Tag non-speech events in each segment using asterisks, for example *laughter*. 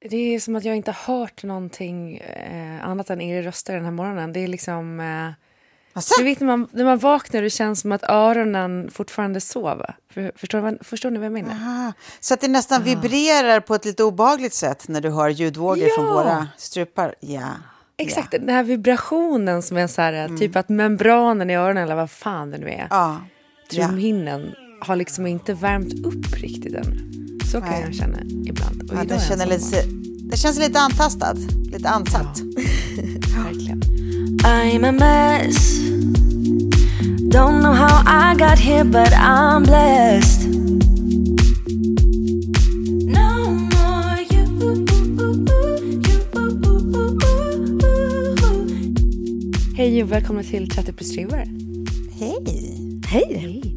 Det är som att jag inte har hört någonting eh, annat än er röster den här morgonen. Det är liksom... Eh, du vet när man, när man vaknar det känns som att öronen fortfarande sover. För, förstår, vad- förstår ni vad jag menar? Aha. Så att det nästan vibrerar på ett lite obehagligt sätt när du hör ljudvågor från Ja. våra strupar. Ja. Exakt, den här vibrationen som är så här, typ att membranen i öronen eller vad fan det nu är. Ja. ja. Trumhinnan har liksom inte värmt upp riktigt än. Så kan Nej. jag känna ibland. Och ja idag känner lite, det känns lite antastad, lite ansatt. dag. *laughs* Verkligen. I'm a mess. Don't know how I got here, but I'm blessed. Hej och välkomna till 30 plus trivare. Hej! Hej!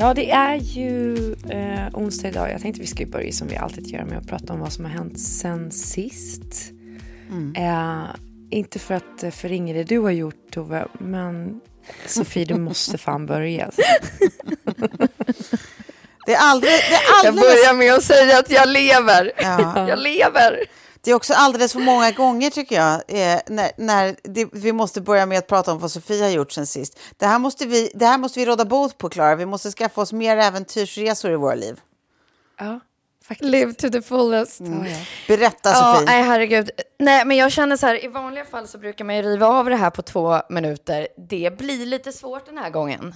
Ja, det är ju eh, onsdag idag. Jag tänkte vi skulle börja som vi alltid gör med att prata om vad som har hänt sen sist. Eh, inte för att eh, förringa det du har gjort, Tove, men Sofie, du måste fan börja. *laughs* Det är aldrig... Det är, Jag alldeles, börjar med att säga att jag lever. Ja. Jag lever. Det är också alldeles för många gånger, tycker jag, eh, när, när det, vi måste börja med att prata om vad Sofia har gjort sen sist. Det här måste vi, det här måste vi råda bot på, Klara. Vi måste skaffa oss mer äventyrsresor i våra liv. Ja, faktiskt. Live to the fullest. Berätta, Ja, Sofie. nej herregud. Nej, men jag känner så här, i vanliga fall så brukar man ju riva av det här på två minuter. Det blir lite svårt den här gången.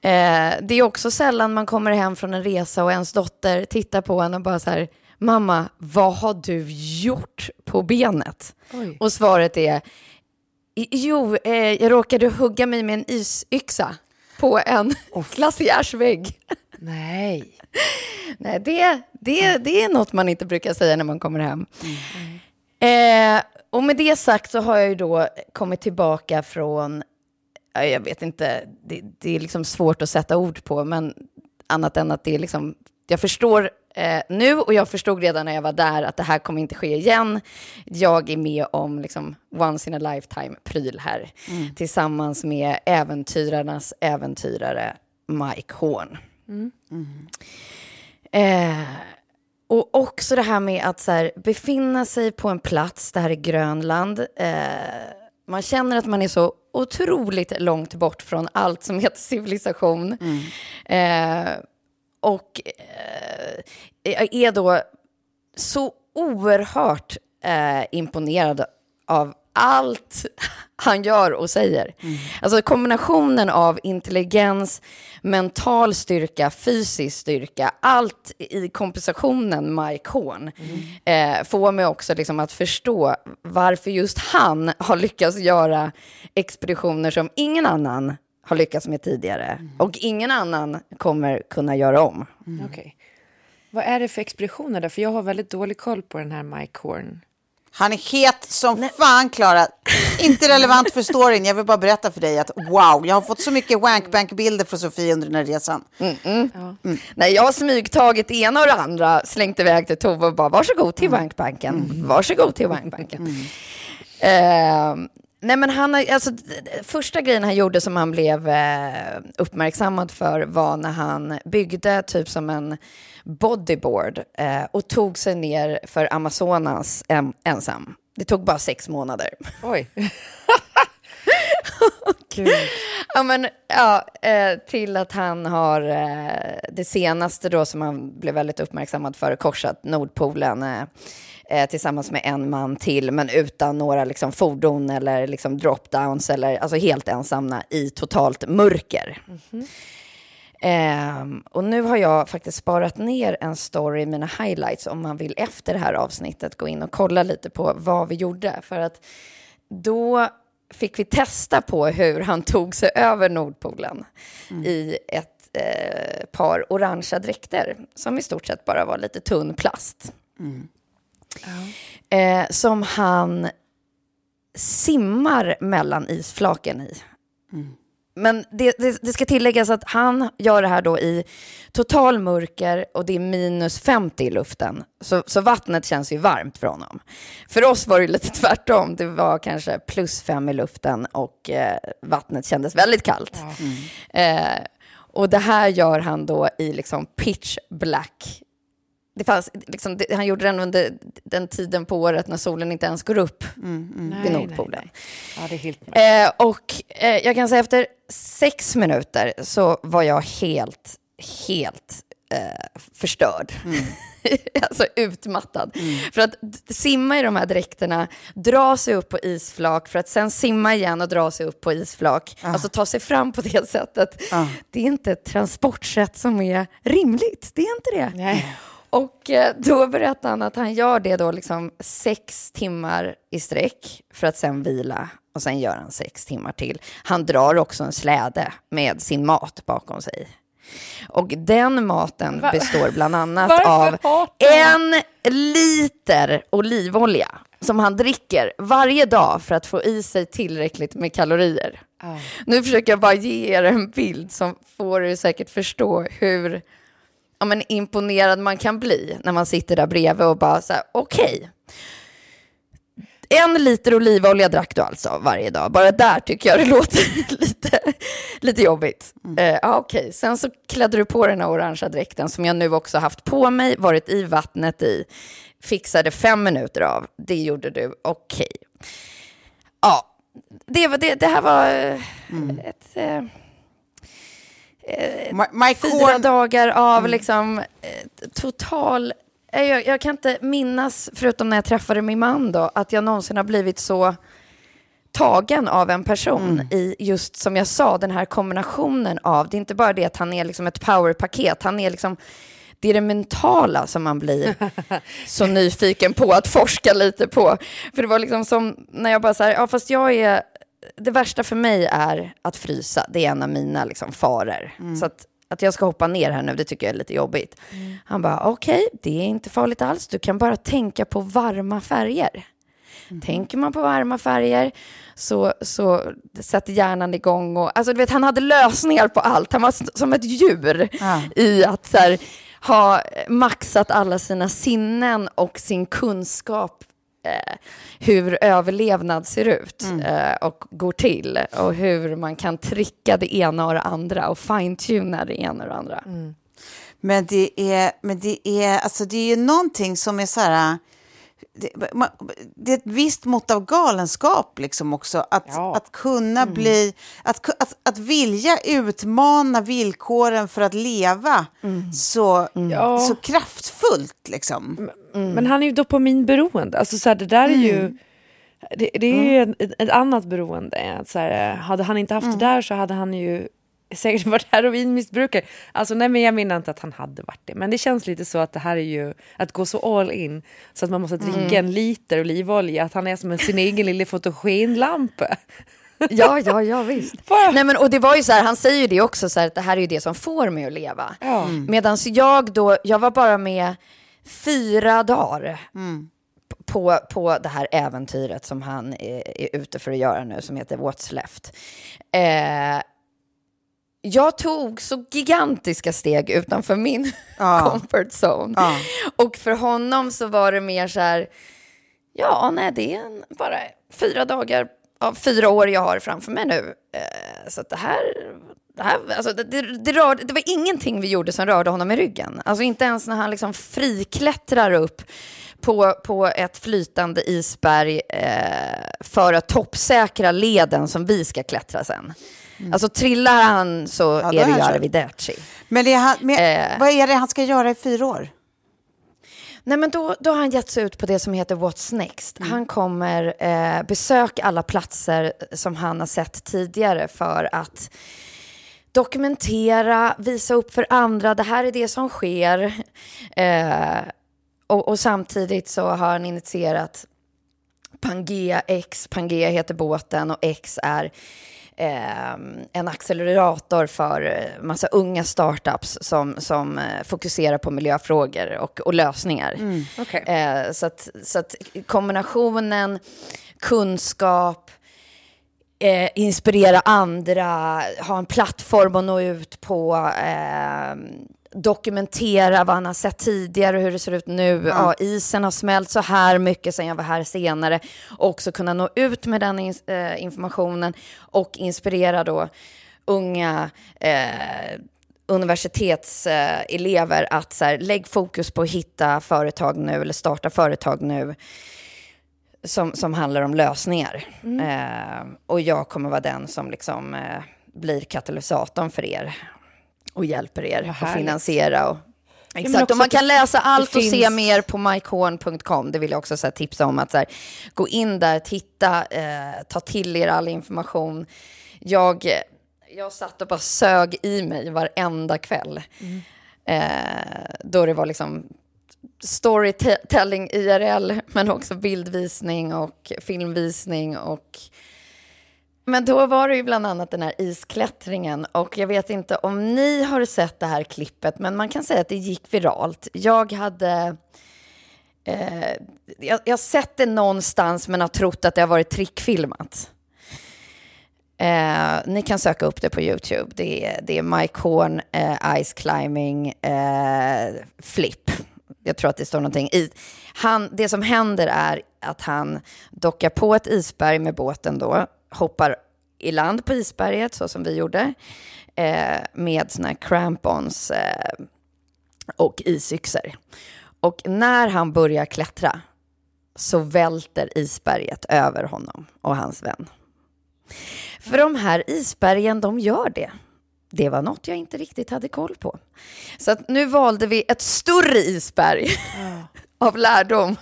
Eh, det är också sällan man kommer hem från en resa och ens dotter tittar på en och bara så här, mamma, vad har du gjort på benet? Oj. Och svaret är, "I- jo, eh, jag råkade hugga mig med en isyxa på en glaciärsvägg. Nej. *laughs* Nej, det, det, det är något man inte brukar säga när man kommer hem. Eh, och med det sagt så har jag ju då kommit tillbaka från, ja, jag vet inte, det, det är liksom svårt att sätta ord på, men annat än att det är liksom, jag förstår eh, nu och jag förstod redan när jag var där att det här kommer inte ske igen. Jag är med om liksom once in a lifetime-pryl här tillsammans med äventyrarnas äventyrare Mike Horn. Eh, och också det här med att så här, befinna sig på en plats, det här är Grönland. Eh, man känner att man är så otroligt långt bort från allt som heter civilisation. Eh, och eh, är då så oerhört eh, imponerad av allt *laughs* han gör och säger. Alltså kombinationen av intelligens, mental styrka, fysisk styrka, allt i kompensationen Mike Horn eh, får mig också liksom att förstå varför just han har lyckats göra expeditioner som ingen annan har lyckats med tidigare. Och ingen annan kommer kunna göra om. Okej. Vad är det för expeditioner där? För jag har väldigt dålig koll på den här Mike Horn. Han är het som fan, Klara. Inte relevant för storyn. Jag vill bara berätta för dig att wow, jag har fått så mycket wankbank-bilder från Sofie under den här resan. Mm. Nej, jag har smygtagit ena och det andra, slängt iväg till Tove och bara varsågod till wankbanken. Varsågod till wankbanken. Eh, nej, men han alltså, första grejen han gjorde som han blev eh, uppmärksammad för var när han byggde typ som en bodyboard eh, och tog sig ner för Amazonas em, ensam. Det tog bara sex månader. Oj. *laughs* *laughs* Ja, men, ja, eh, till att han har eh, det senaste då som han blev väldigt uppmärksammad för, korsat Nordpolen eh, tillsammans med en man till, men utan några liksom, fordon eller liksom, dropdowns, eller alltså helt ensamma i totalt mörker. Ehm, och nu har jag faktiskt sparat ner en story i mina highlights om man vill efter det här avsnittet gå in och kolla lite på vad vi gjorde. För att då fick vi testa på hur han tog sig över Nordpolen i ett eh, par orangea dräkter som i stort sett bara var lite tunn plast. Eh, som han simmar mellan isflaken i. Men det, det, det ska tilläggas att han gör det här då i total mörker och det är minus 50 i luften. Så, så vattnet känns ju varmt för honom. För oss var det lite *laughs* tvärtom. Det var kanske plus 5 i luften och eh, vattnet kändes väldigt kallt. Eh, och det här gör han då i liksom pitch black. Det fanns, liksom, det, han gjorde den under den tiden på året när solen inte ens går upp vid Nordpolen. Ja, det är helt Eh, och eh, jag kan säga efter sex minuter så var jag helt, helt eh, förstörd. *laughs* alltså utmattad. För att simma i de här dräkterna, dra sig upp på isflak för att sen simma igen och dra sig upp på isflak. Alltså ta sig fram på det *laughs* sättet. Det är inte ett transportsätt som är rimligt. Det är inte det. Nej. Och eh, då berättade han att han gör det då liksom sex timmar i sträck för att sen vila och sen gör han sex timmar till. Han drar också en släde med sin mat bakom sig. Och den maten består bland annat av en liter olivolja som han dricker varje dag för att få i sig tillräckligt med kalorier. Nu försöker jag bara ge er en bild som får er säkert förstå hur ja, men imponerad man kan bli när man sitter där bredvid och bara så här, okej. En liter olivolja drack du alltså varje dag. Bara där tycker jag det *laughs* låter lite, lite jobbigt. Eh, ja, okej. Sen så klädde du på den här orangea dräkten som jag nu också haft på mig, varit i vattnet i, fixade fem minuter av. Det gjorde du, okej. Ja, det, det, det här var eh, ett... Eh, Mike fyra dagar av liksom eh, total... eh, Jag, jag kan inte minnas, förutom när jag träffade min man då, att jag någonsin har blivit så tagen av en person i just som jag sa, den här kombinationen av, det är inte bara det att han är liksom ett powerpaket, han är liksom, det är det mentala som man blir *laughs* så nyfiken på att forska lite på. För det var liksom som när jag bara så här, ja fast jag är, det värsta för mig är att frysa, det är en av mina liksom faror. Så att, att jag ska hoppa ner här nu, det tycker jag är lite jobbigt. Han bara, okej, det är inte farligt alls, du kan bara tänka på varma färger. Tänker man på varma färger så, så sätter hjärnan igång. Och, alltså, du vet, han hade lösningar på allt. Han var som ett djur i att så här, ha maxat alla sina sinnen och sin kunskap eh, hur överlevnad ser ut eh, och går till och hur man kan tricka det ena och det andra och fine-tuna det ena och det andra. men det är, men det är, alltså det är ju någonting som är så här, det, är ett visst mått av galenskap liksom också. Att, Ja. att kunna bli, att, att, att vilja utmana villkoren för att leva så, Ja. så kraftfullt liksom. Men han är ju dopaminberoende. Alltså så här, det där är ju... Det, det är ju ett, ett annat beroende. Så här, hade han inte haft det där så hade han ju säkert varit heroinmissbrukare. Alltså nej men jag menar inte att han hade varit det. Men det känns lite så att det här är ju att gå så all in så att man måste dricka en liter olivolja. Att han är som en, sin egen lilla fotogenlampa. Ja, ja, ja, visst. *laughs* Bara- Nej, men, och det var ju så här, han säger ju det också, så här, att det här är ju det som får mig att leva. Ja. Medan jag då, jag var bara med fyra dagar p- på, på det här äventyret som han är, är ute för att göra nu, som heter What's Left. Eh, jag tog så gigantiska steg utanför min Ja. *laughs* comfort zone. Ja. Och för honom så var det mer så här, ja, nej, det är en, bara fyra dagar av fyra år jag har framför mig nu. Eh, så det här, det, här alltså det, det, det, rörde, det var ingenting vi gjorde som rörde honom i ryggen. Alltså inte ens när han liksom friklättrar upp på, på ett flytande isberg eh, för att toppsäkra leden som vi ska klättra sen. Alltså trillar han så då är det ju arrivederci. Men, det han, men Eh. vad är det han ska göra i fyra år? Nej, men då, då har han gett sig ut på det som heter What's Next. Han kommer eh, besöka alla platser som han har sett tidigare för att dokumentera, visa upp för andra, det här är det som sker. Eh, och, och samtidigt så har han initierat Pangea X, Pangea heter båten och X är eh, en accelerator för eh, massa unga startups som, som eh, fokuserar på miljöfrågor och, och lösningar. okej. Eh, så, att, så att kombinationen kunskap, eh, inspirera andra, ha en plattform att nå ut på, eh, dokumentera vad han har sett tidigare och hur det ser ut nu. Ja. isen har smält så här mycket sen jag var här senare. Också kunna nå ut med den ins- eh, informationen och inspirera då unga eh, universitetselever att så här, lägg fokus på att hitta företag nu eller starta företag nu som, som handlar om lösningar. Eh, och jag kommer vara den som liksom eh, blir katalysatorn för er och hjälper er att finansiera. Och, Exakt, och man kan läsa allt och se mer på mycorn.com. Det vill jag också så här, tipsa om. att så här, Gå in där, titta, eh, ta till er all information. Jag, jag satt och bara sög i mig varenda kväll. Eh, då det var liksom storytelling IRL, men också bildvisning och filmvisning. Och... Men då var det ju bland annat den här isklättringen. Och jag vet inte om ni har sett det här klippet, men man kan säga att det gick viralt. Jag hade... Eh, jag, jag har sett det någonstans, men har trott att det har varit trickfilmat. Eh, ni kan söka upp det på YouTube. Det är, det är Mike Horn, eh, Ice Climbing, eh, Flip. Jag tror att det står någonting i. Han, det som händer är att han dockar på ett isberg med båten då, hoppar i land på isberget så som vi gjorde, eh, med såna här crampons eh, och isyxor. Och när han börjar klättra så välter isberget över honom och hans vän. För de här isbergen, de gör det. Det var något jag inte riktigt hade koll på. Så nu valde vi ett större isberg *laughs* av lärdom.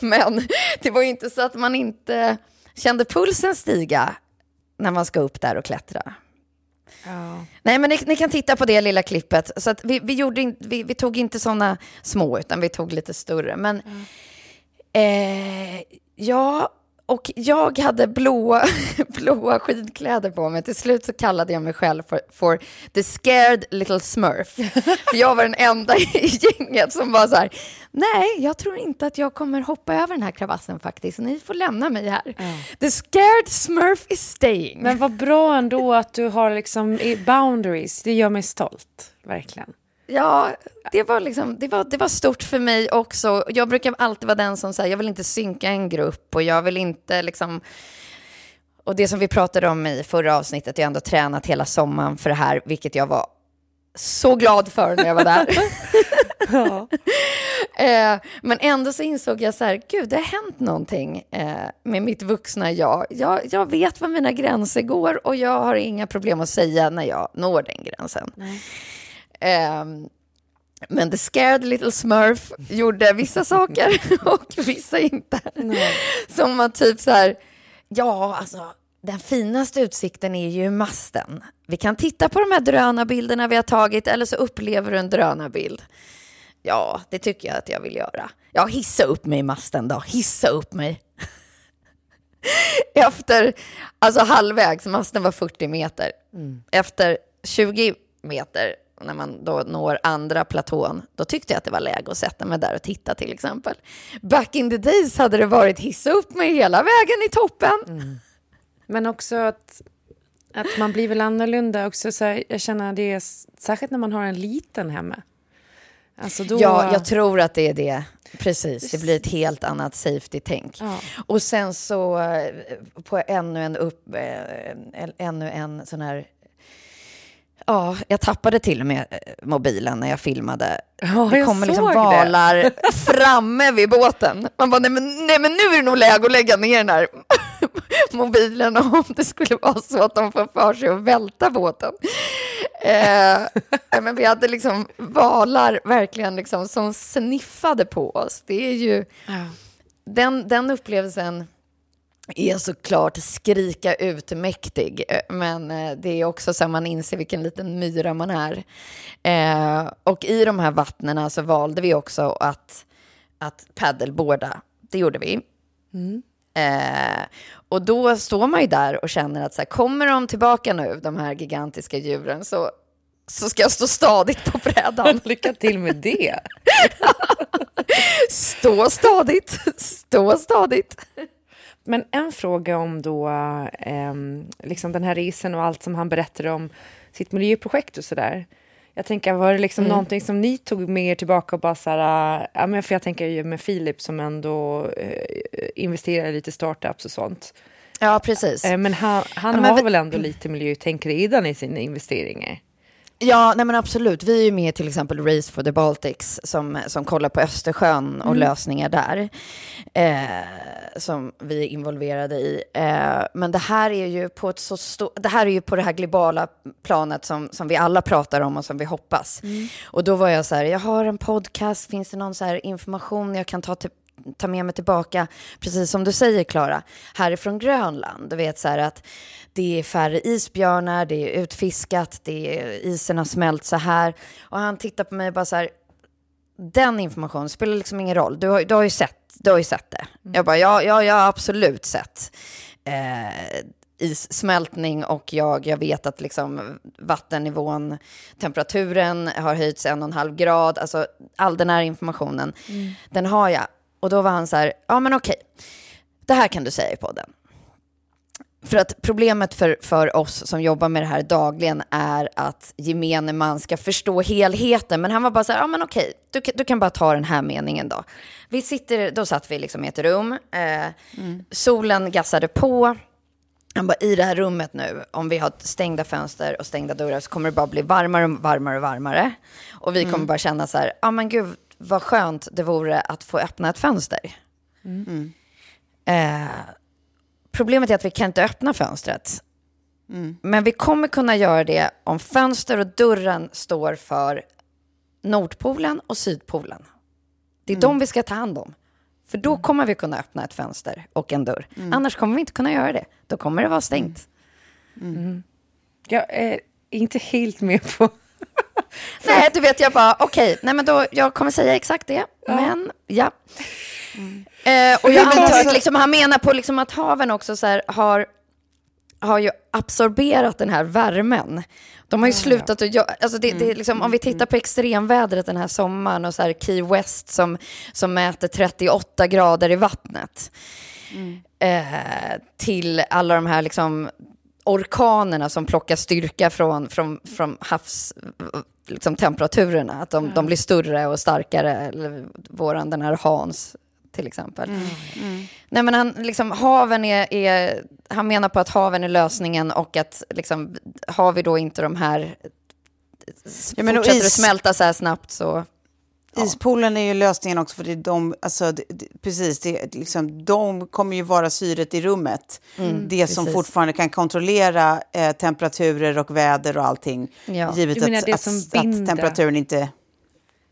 Men det var ju inte så att man inte kände pulsen stiga när man ska upp där och klättra. Ja. Nej, men ni, ni kan titta på det lilla klippet. Så vi, vi, gjorde in, vi, vi tog inte sådana små, utan vi tog lite större. Men eh, ja, och jag hade blåa, *laughs* blåa skidkläder på mig. Till slut så kallade jag mig själv för, för the scared little smurf. *laughs* För jag var den enda i gänget som var så här, nej, jag tror inte att jag kommer hoppa över den här kravassen faktiskt. Ni får lämna mig här. The scared smurf is staying. Men vad bra ändå att du har liksom boundaries. Det gör mig stolt, verkligen. Ja, det var, liksom, det, var, det var stort för mig också. Jag brukar alltid vara den som säger, jag vill inte synka en grupp och jag vill inte liksom... Och det som vi pratade om i förra avsnittet, jag har ändå tränat hela sommaren för det här, vilket jag var så glad för när jag var där. *laughs* Ja. *laughs* Eh, men ändå så insåg jag så här, gud, det har hänt någonting eh, med mitt vuxna jag. jag. Jag vet var mina gränser går och jag har inga problem att säga när jag når den gränsen. Ehm, men The Scared Little Smurf gjorde vissa *laughs* saker och vissa inte. Som var typ så här, ja, alltså den finaste utsikten är ju masten. Vi kan titta på de här drönarbilderna vi har tagit eller så upplever du en drönarbild. Ja, det tycker jag att jag vill göra. Ja, hissa upp mig i masten då. Hissa upp mig. *laughs* Efter, alltså halvvägs, masten var 40 meter. Efter 20 meter när man då når andra platån, då tyckte jag att det var läge att sätta mig där och titta till exempel. Back in the days hade det varit hissa upp mig hela vägen i toppen. Mm. Men också att, att man blir väl annorlunda också. Så här, jag känner det, är, särskilt när man har en liten hemma. Alltså då... Ja, jag tror att det är det. Precis, det blir ett helt annat safety-tänk. Ja. Och sen så eh, på ännu en, upp, eh, ännu en sån här... Ja, jag tappade till och med eh, mobilen när jag filmade. Ja, det kommer liksom såg det. valar *laughs* framme vid båten. Man bara, nej men, nej men nu är det nog läge att lägga ner den här *laughs* mobilen om det skulle vara så att de får för sig att välta båten. Eh, men vi hade liksom valar verkligen liksom som sniffade på oss. Det är ju... Den, den upplevelsen är såklart skrika ut mäktig, eh, men eh, det är också så att man inser vilken liten myra man är. Eh, och i de här vattnena så valde vi också att, att paddelboarda. Det gjorde vi. Eh, och då står man ju där och känner att så här, kommer de tillbaka nu, de här gigantiska djuren, så, så ska jag stå stadigt på brädan. *laughs* Lycka till med det. *laughs* Stå stadigt, stå stadigt. Men en fråga om då ehm, liksom den här resan och allt som han berättade om sitt miljöprojekt och sådär. Jag tänker, var det liksom någonting som ni tog med er tillbaka och bara så här, ja men för jag tänker ju med Filip som ändå eh, investerar i lite startups och sånt. Ja, precis. Eh, men han, han Ja, men har väl ändå lite miljötänk redan i sina investeringar? Ja, nej men absolut. Vi är ju med till exempel Race for the Baltics som, som kollar på Östersjön och lösningar där. Eh, som vi är involverade i. Eh, men det här är ju på ett så stort... Det här är ju på det här globala planet som, som vi alla pratar om och som vi hoppas. Och då var jag så här, jag har en podcast, finns det någon så här information jag kan ta till ta med mig tillbaka, precis som du säger Klara, härifrån Grönland. Du vet så här att det är färre isbjörnar, det är utfiskat, det är, isen har smält så här. Och han tittar på mig och bara så här, den informationen spelar liksom ingen roll. Du har, du har, ju, sett, du har ju sett det. Jag bara, ja, ja, jag har absolut sett eh, issmältning och jag, jag vet att liksom vattennivån, temperaturen har höjts en och en halv grad. Alltså all den här informationen, den har jag. Och då var han så här, ja men okej, det här kan du säga i podden. För att problemet för, för oss som jobbar med det här dagligen är att gemene man ska förstå helheten. Men han var bara så här, ja men okej, du, kan- du kan bara ta den här meningen då. Vi sitter, då satt vi liksom i ett rum, eh, solen gassade på. Han bara, i det här rummet nu, om vi har stängda fönster och stängda dörrar så kommer det bara bli varmare och varmare och varmare. Och vi kommer bara känna så här, ja men gud vad skönt det vore att få öppna ett fönster. Eh, problemet är att vi kan inte öppna fönstret. Men vi kommer kunna göra det om fönster och dörren står för Nordpolen och Sydpolen. Det är de vi ska ta hand om. För då kommer vi kunna öppna ett fönster och en dörr. Annars kommer vi inte kunna göra det. Då kommer det vara stängt. Mm. Mm. Jag är inte helt med på... Nej, du vet, jag bara, okej, nej men då, jag kommer säga exakt det, men ja. Eh, och jag antar alltså- att liksom, han menar på liksom att haven också så här, har, har ju absorberat den här värmen. De har ju slutat att alltså det, det är liksom, om vi tittar på extremvädret den här sommaren och så här Key West som, som mäter 38 grader i vattnet. Eh, till alla de här liksom orkanerna som plockar styrka från, från, från havs liksom, temperaturerna. Att de, de blir större och starkare. Eller våran, den här Hans till exempel. Nej, men han, liksom, haven är, är, han menar på att haven är lösningen och att liksom, har vi då inte de här... Ja, fortsätter det smälta så här snabbt så... Ispoolen är ju lösningen också för det är de, alltså, det, precis, det, liksom, de kommer ju vara syret i rummet. det som precis. fortfarande kan kontrollera eh, temperaturer och väder och allting. Ja. Givet menar att, att, att temperaturen inte...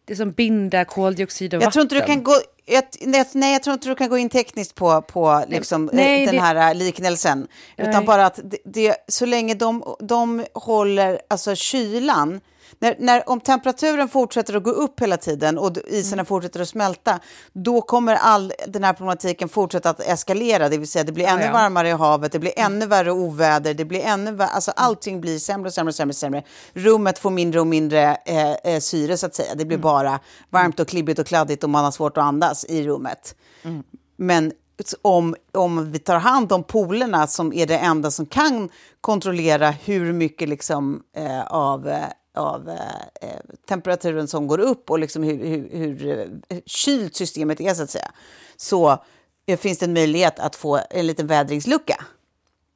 Det som binder koldioxid och Jag tror inte du vatten. kan gå... Jag, nej, nej, jag tror inte du kan gå in tekniskt på, på liksom, nej, eh, den det- här eh, liknelsen. Utan Nej. bara att det, så länge de, de håller alltså, kylan när, när, om temperaturen fortsätter att gå upp hela tiden och isarna fortsätter att smälta, då kommer all den här problematiken fortsätta att eskalera. Det vill säga det blir ännu ja. varmare i havet, det blir ännu värre oväder, det blir ännu värre, alltså allting blir sämre och sämre och sämre, sämre. Rummet får mindre och mindre eh, eh, syre så att säga. Det blir bara varmt och klibbigt och kladdigt och man har svårt att andas i rummet. Men om, om vi tar hand om polerna som är det enda som kan kontrollera hur mycket liksom, eh, av, eh, av eh, eh, temperaturen som går upp och liksom hur, hur, hur eh, kylt systemet är, så att säga, så eh, finns det en möjlighet att få en liten vädringslucka.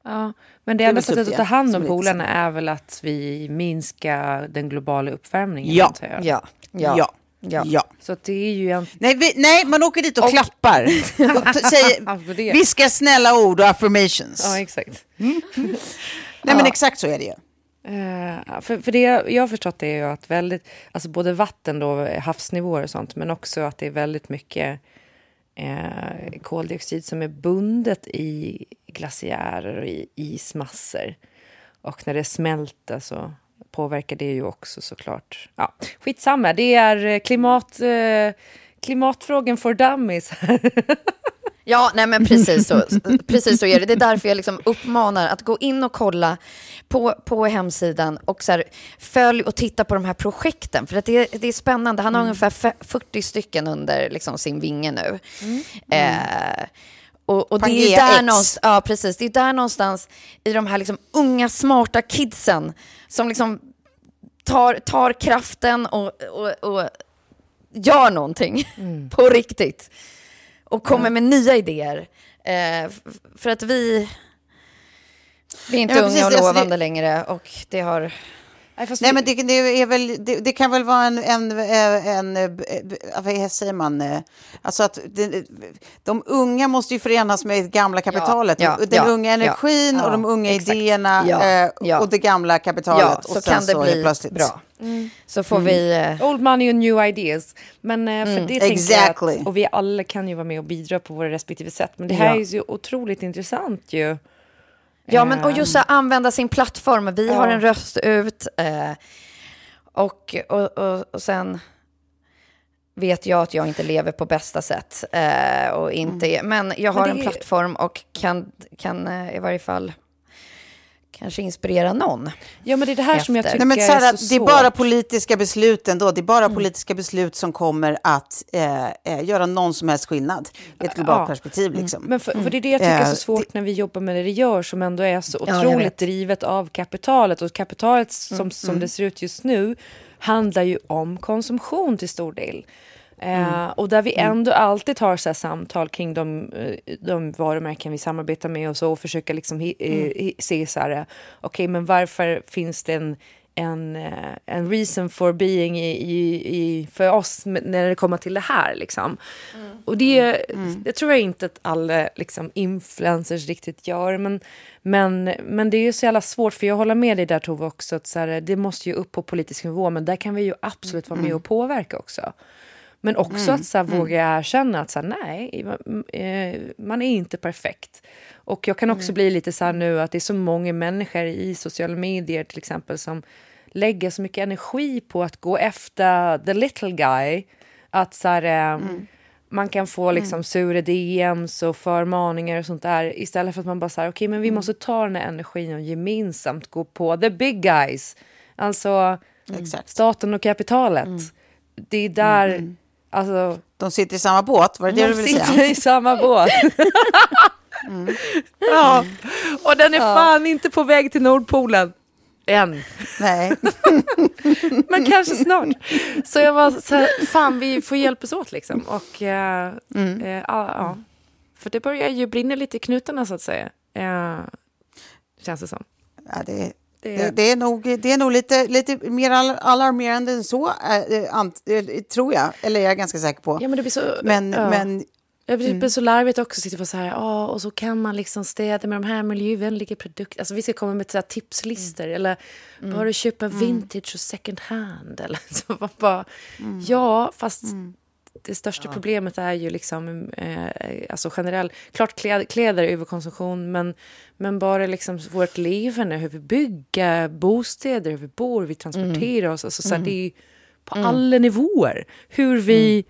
Ja, men det är enda sättet att ta hand om är polerna är väl att vi minskar den globala uppvärmningen. Ja. antar jag. Ja, ja, Ja. ja. ja. Så det är ju en... Nej, vi, nej, man åker dit och, klappar. *laughs* Och säger, Alltså viskar snälla ord och affirmations. Ja, exakt. nej, men exakt så är det ju. Eh, för, för det jag har förstått är ju att väldigt, alltså både vatten då, havsnivåer och sånt, men också att det är väldigt mycket eh, koldioxid som är bundet i glaciärer och i ismassor. Och när det smälter så påverkar det ju också såklart. Ja, skitsamma, det är eh, klimat, eh, klimatfrågan for dummies. *laughs* Ja, nej men precis så, precis så är det. Det är därför jag liksom uppmanar att gå in och kolla på, på hemsidan och så här, följ och titta på de här projekten. För att det, är, det är spännande. Han har ungefär fe- 40 stycken under liksom, sin vinge nu. Eh, och, och det är där någonstans, ja, precis, det är där någonstans i de här liksom, unga smarta kidsen som liksom tar, tar kraften och, och, och gör någonting på riktigt och kommer med nya idéer. Eh, för att vi, vi är inte Ja, unga och alltså det- lovande längre och det har... Nej, fast Nej, det- men det, det, är väl, det, det kan väl vara en, en, en, en vad säger man, eh, alltså att det, de unga måste ju förenas med det gamla kapitalet. ja, den ja, unga ja. energin och Ja, de unga exakt. idéerna Ja, eh, ja. och det gamla kapitalet. Ja, och så sen kan det bli plötsligt. bra. Så får vi... eh, Old money and new ideas. Men för det tänker exactly. jag att, och vi alla kan ju vara med och bidra på våra respektive sätt. Men det här Ja. är ju otroligt intressant ju. Ja, men och just så här, använda sin plattform. Vi har en röst ut. Eh, och, och, och, och sen vet jag att jag inte lever på bästa sätt. Eh, och inte, Men jag har det en plattform och kan, kan eh, i varje fall kanske inspirera någon. Ja, men det är det här som jag Efter. tycker Nej, men Sarah, är så det är bara politiska beslut ändå. Det är bara Mm. politiska beslut som kommer att eh, eh, göra någon som helst skillnad i ett globalt Ja. perspektiv. Liksom. Men för, för det är det jag tycker är Eh, så svårt när vi jobbar med det vi gör som ändå är så Ja, otroligt vet. drivet av kapitalet. Och kapitalet som, som det ser ut just nu handlar ju om konsumtion till stor del. Eh, och där vi ändå alltid har så samtal kring de, eh, de varumärken vi samarbetar med och så och försöka liksom hi, eh, hi, se så här, okej men varför finns det en, en, en reason for being i, i, i, för oss när det kommer till det här liksom. Och det, det tror jag inte att alla liksom, influencers riktigt gör. Men, men, men det är ju så jävla svårt, för jag håller med dig där Tove också, att så här, det måste ju upp på politisk nivå, men där kan vi ju absolut vara med och påverka också. Men också att så här, våga erkänna att så här, nej, man, eh, är inte perfekt. Och jag kan också bli lite så här nu att det är så många människor i sociala medier till exempel som lägger så mycket energi på att gå efter the little guy. Att så här, eh, man kan få liksom sura DMs och förmaningar och sånt där istället för att man bara säger okej men vi måste ta den här energin och gemensamt gå på the big guys. Alltså staten och kapitalet. Det är där, alltså, De sitter i samma båt, var det det du de ville sitter säga? i samma båt. *laughs* ja, och den är fan inte på väg till Nordpolen. Än. Nej. *laughs* Men kanske snart. Så jag var så här, fan vi får hjälpas åt liksom. Och, eh, eh, ja, ja. För det börjar ju brinna lite i knutarna så att säga. Eh, känns det som. Ja, det, Det- det, det, är nog, det är nog lite, lite mer al- alarmerande än så, eh, tror jag. Eller jag är ganska säker på. Ja men det blir så... men, ja. men Det blir så larvigt också sitta på så här, ja, och så kan man liksom städa med de här miljövänliga produkterna. Alltså vi ska komma med så tipslistor eller bara köpa vintage och second hand. Eller *laughs* så bara, ja, fast det största problemet är ju liksom, eh, alltså generellt, klart kläd, kläder är överkonsumtion, men, men bara liksom vårt levande, hur vi bygger bostäder, hur vi bor, hur vi transporterar oss, alltså, så här, det är ju på alla nivåer. Hur vi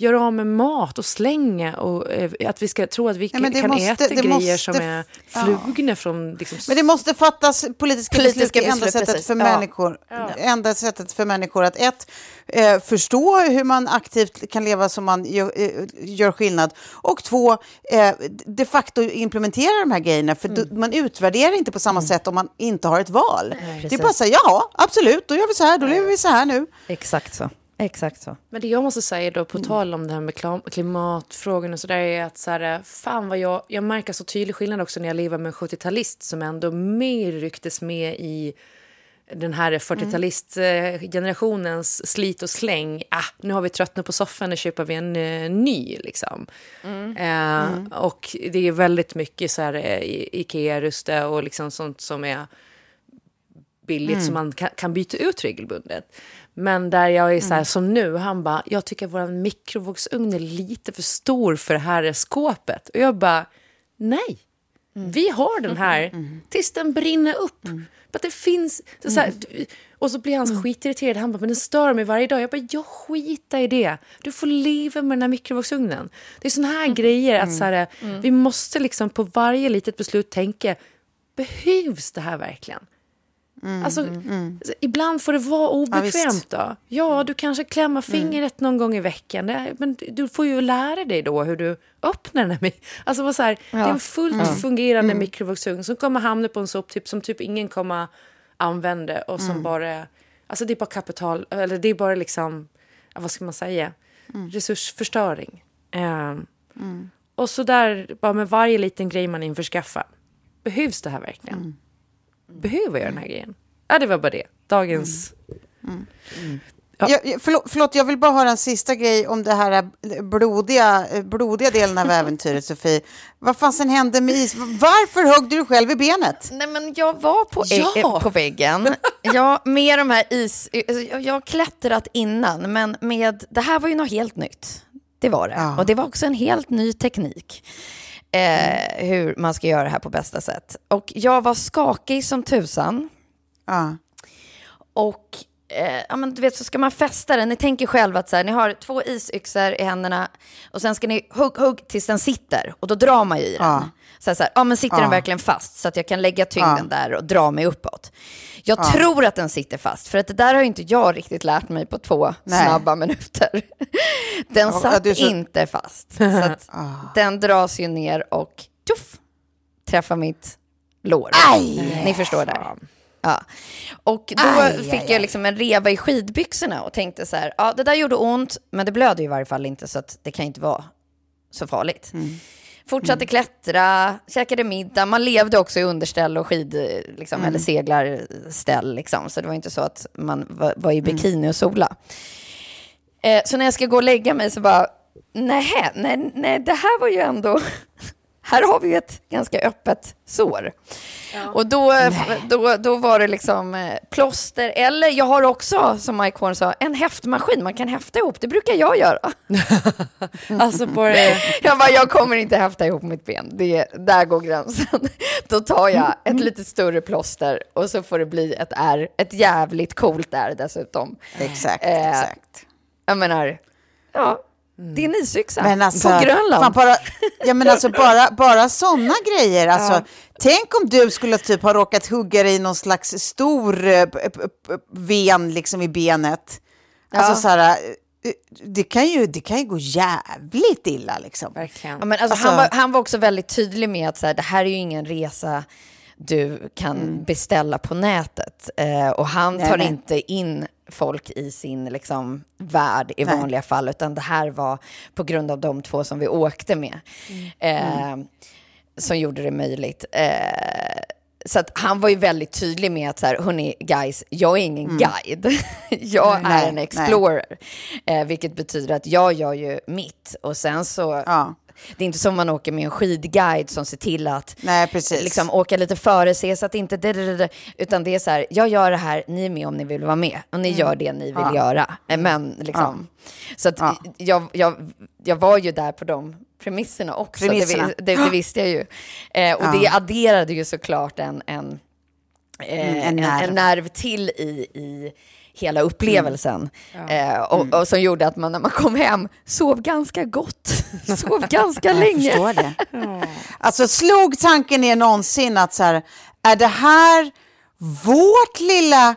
gör av med mat och slänga och eh, att vi ska tro att vi Nej, kan måste- äta det grejer måste- som är flugna från liksom, Men det måste fattas politiska, Politiska beslut. Det enda beslut, sättet precis. för Ja. människor. Enda sättet för människor att ett, eh, förstå hur man aktivt kan leva som man gör, eh, gör skillnad. Och två, eh, de facto implementera de här grejerna. För Mm. då, man utvärderar inte på samma sätt om man inte har ett val. det är bara så här, ja, absolut, då gör vi så här, då lever vi så här nu. Exakt så. Exakt så. Men det jag måste säga då, på tal om det här med klimatfrågan och sådär, är att så här, fan vad jag, jag märker så tydlig skillnad också när jag lever med en 70-talist som ändå mer rycktes med i den här 40-talistgenerationens slit och släng. Ah, nu har vi tröttnat på soffan, nu köper vi en eh, ny. Liksom. Eh, Och det är väldigt mycket så här, eh, i- Ikea-ruste och liksom sånt som är billigt som man kan, kan byta ut regelbundet. Men där jag är så här, som nu, han bara, jag tycker vår mikrovågsugn är lite för stor för det här skåpet. Och jag bara, nej. Vi har den här tills den brinner upp. But det finns, är så här, och så blir han så skitirriterad. Han bara, men den stör mig varje dag. Jag bara, jag skiter i det. Du får leva med den här mikrovågsugnen. Det är såna här grejer att så här, vi måste liksom på varje litet beslut tänka, behövs det här verkligen? Alltså, alltså, ibland får det vara Ja, obekvämt då. Ja, du kanske klämmer fingret någon gång i veckan. Men du får ju lära dig då hur du öppnar den här. Alltså, så här, Det är en fullt fungerande mikrovågsugn som kommer hamna på en soptipp som typ ingen kommer använda och som bara... Alltså det är bara kapital, eller det är bara liksom, ja, vad ska man säga, resursförstöring. Ehm, Och så där, bara med varje liten grej man införskaffar. Behövs det här verkligen? Behöver jag den här grejen? Ja, det var bara det. Dagens... Ja. Jag, förlåt, förlåt, jag vill bara höra en sista grej om det här eh, blodiga, eh, blodiga delen av äventyret, *laughs* Sofie. Vad fasen hände med is? Varför högg du själv i benet? Nej, men jag var på, Ja. eh, på väggen. *laughs* Jag, med de här is... alltså, Jag, jag har klättrat innan, men med, det här var ju något helt nytt. Det var det. Ja. Och det var också en helt ny teknik. Eh, hur man ska göra det här på bästa sätt. Och jag var skakig som tusan. Ja. Och eh, ja, men du vet, så ska man fästa den. Ni tänker själva att så här, ni har två isyxor i händerna och sen ska ni hugg, hugg tills den sitter och då drar man ju i den. Ja. Så här, ja, men sitter den Ja. verkligen fast så att jag kan lägga tyngden Ja. där och dra mig uppåt? Jag tror att den sitter fast, för att det där har inte jag riktigt lärt mig på två Nej. snabba minuter. *laughs* Den Ja, satt så- inte fast. Så att *laughs* den dras ju ner och tuff, träffar mitt lår. Ni förstår där. Ja. Och då Aj, fick aj, aj. jag liksom en reva i skidbyxorna och tänkte så här, ja det där gjorde ont, men det blöder ju i varje fall inte så att det kan inte vara så farligt. Fortsatte klättra, käkade middag, man levde också i underställ och skid, liksom, eller seglarställ. Liksom. Så det var inte så att man var, var i bikini och sola. Eh, så när jag ska gå och lägga mig så bara, nej, nej, nej, det här var ju ändå... Här har vi ett ganska öppet sår. Och då, då, då var det liksom eh, plåster, eller jag har också, som Mike Horn sa, en häftmaskin man kan häfta ihop. Det brukar jag göra. *laughs* Alltså bara... *laughs* Jag bara, jag kommer inte häfta ihop mitt ben. Det, där går gränsen. *laughs* Då tar jag ett lite större plåster och så får det bli ett R. Ett jävligt coolt R dessutom. Exakt, Eh, exakt. Jag menar, ja, det är en isyxa Men alltså, på Grönland. Fan, bara, ja, men alltså *laughs* bara, bara sådana grejer. Alltså, Tänk om du skulle typ ha råkat hugga dig i någon slags stor eh, ven liksom i benet. Alltså Ja. så här, eh, det kan, ju, det kan ju gå jävligt illa liksom. Verkligen. Ja, men alltså, Alltså- han, var, han var också väldigt tydlig med att så här, det här är ju ingen resa du kan beställa på nätet. Eh, och han tar nej. inte in folk i sin liksom, värld i Nej. vanliga fall, utan det här var på grund av de två som vi åkte med. Eh, som gjorde det möjligt. Eh, så han var ju väldigt tydlig med att så här, hörni guys, jag är ingen guide. *laughs* jag Mm. Nej, är en explorer. Eh, vilket betyder att jag gör ju mitt och sen så Ja. Det är inte som man åker med en skidguide som ser till att Nej, precis. liksom, åka lite före, se så att inte... Utan det är så här, jag gör det här, ni är med om ni vill vara med. Och ni gör det ni vill Ja. göra. Men liksom... Så att jag, jag, jag var ju där på de premisserna också. Premisserna. Det, det, det visste jag ju. Eh, och det adderade ju såklart en, en, eh, Mm, en, nerv. en nerv till i, i hela upplevelsen. Eh, och, och som gjorde att man när man kom hem sov ganska gott. *laughs* sov ganska Jag länge. förstår det. *laughs* Alltså slog tanken ner någonsin att så här, är det här vårt lilla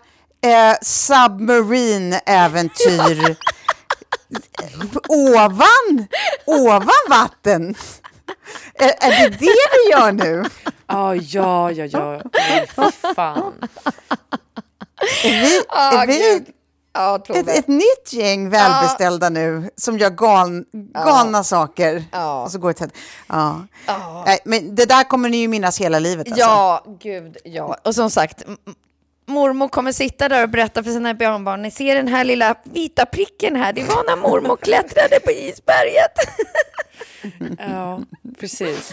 eh, submarine-äventyr *laughs* ovan, ovan vatten? Är, är det det vi gör nu? Ja, ja, ja, ja. Fy fan. Är vi, *laughs* Ah, är vi. Ja, ett, ett nytt gäng välbeställda nu som gör galn, galna saker? Ja. Och så går det ja. Nej, men det där kommer ni ju minnas hela livet. Alltså. Ja, gud, ja. Och som sagt, mormor kommer sitta där och berätta för sina barnbarn, ni ser den här lilla vita pricken här, det var när mormor klättrade på isberget. *laughs* Ja, precis.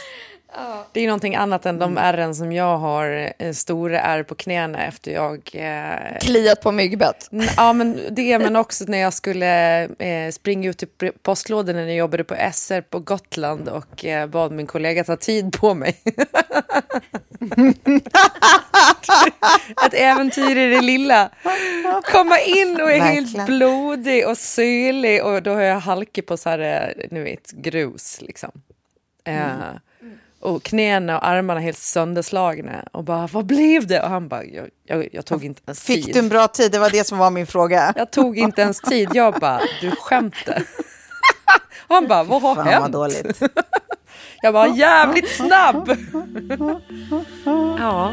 Det är någonting annat än de ärren som jag har, eh, stora ärr på knäna efter jag... Eh, Kliat på myggbett. Ja, men det, men också när jag skulle eh, springa ut i pr- postlådorna när jag jobbade på SR på Gotland och eh, bad min kollega ta tid på mig. *laughs* Ett äventyr i det lilla. Komma in och är helt blodig och syrlig och då har jag halkig på så här, eh, ni vet, grus liksom. Eh, och knäna och armarna helt sönderslagna och bara, vad blev det? Och han bara, jag, jag, jag tog inte ens tid. Fick du en bra tid? Det var det som var min fråga. *laughs* Jag tog inte ens tid. Jag bara, du skämtar. Och *laughs* han bara, vad har Fan vad hänt? dåligt. *laughs* Jag var jävligt snabb. Ja.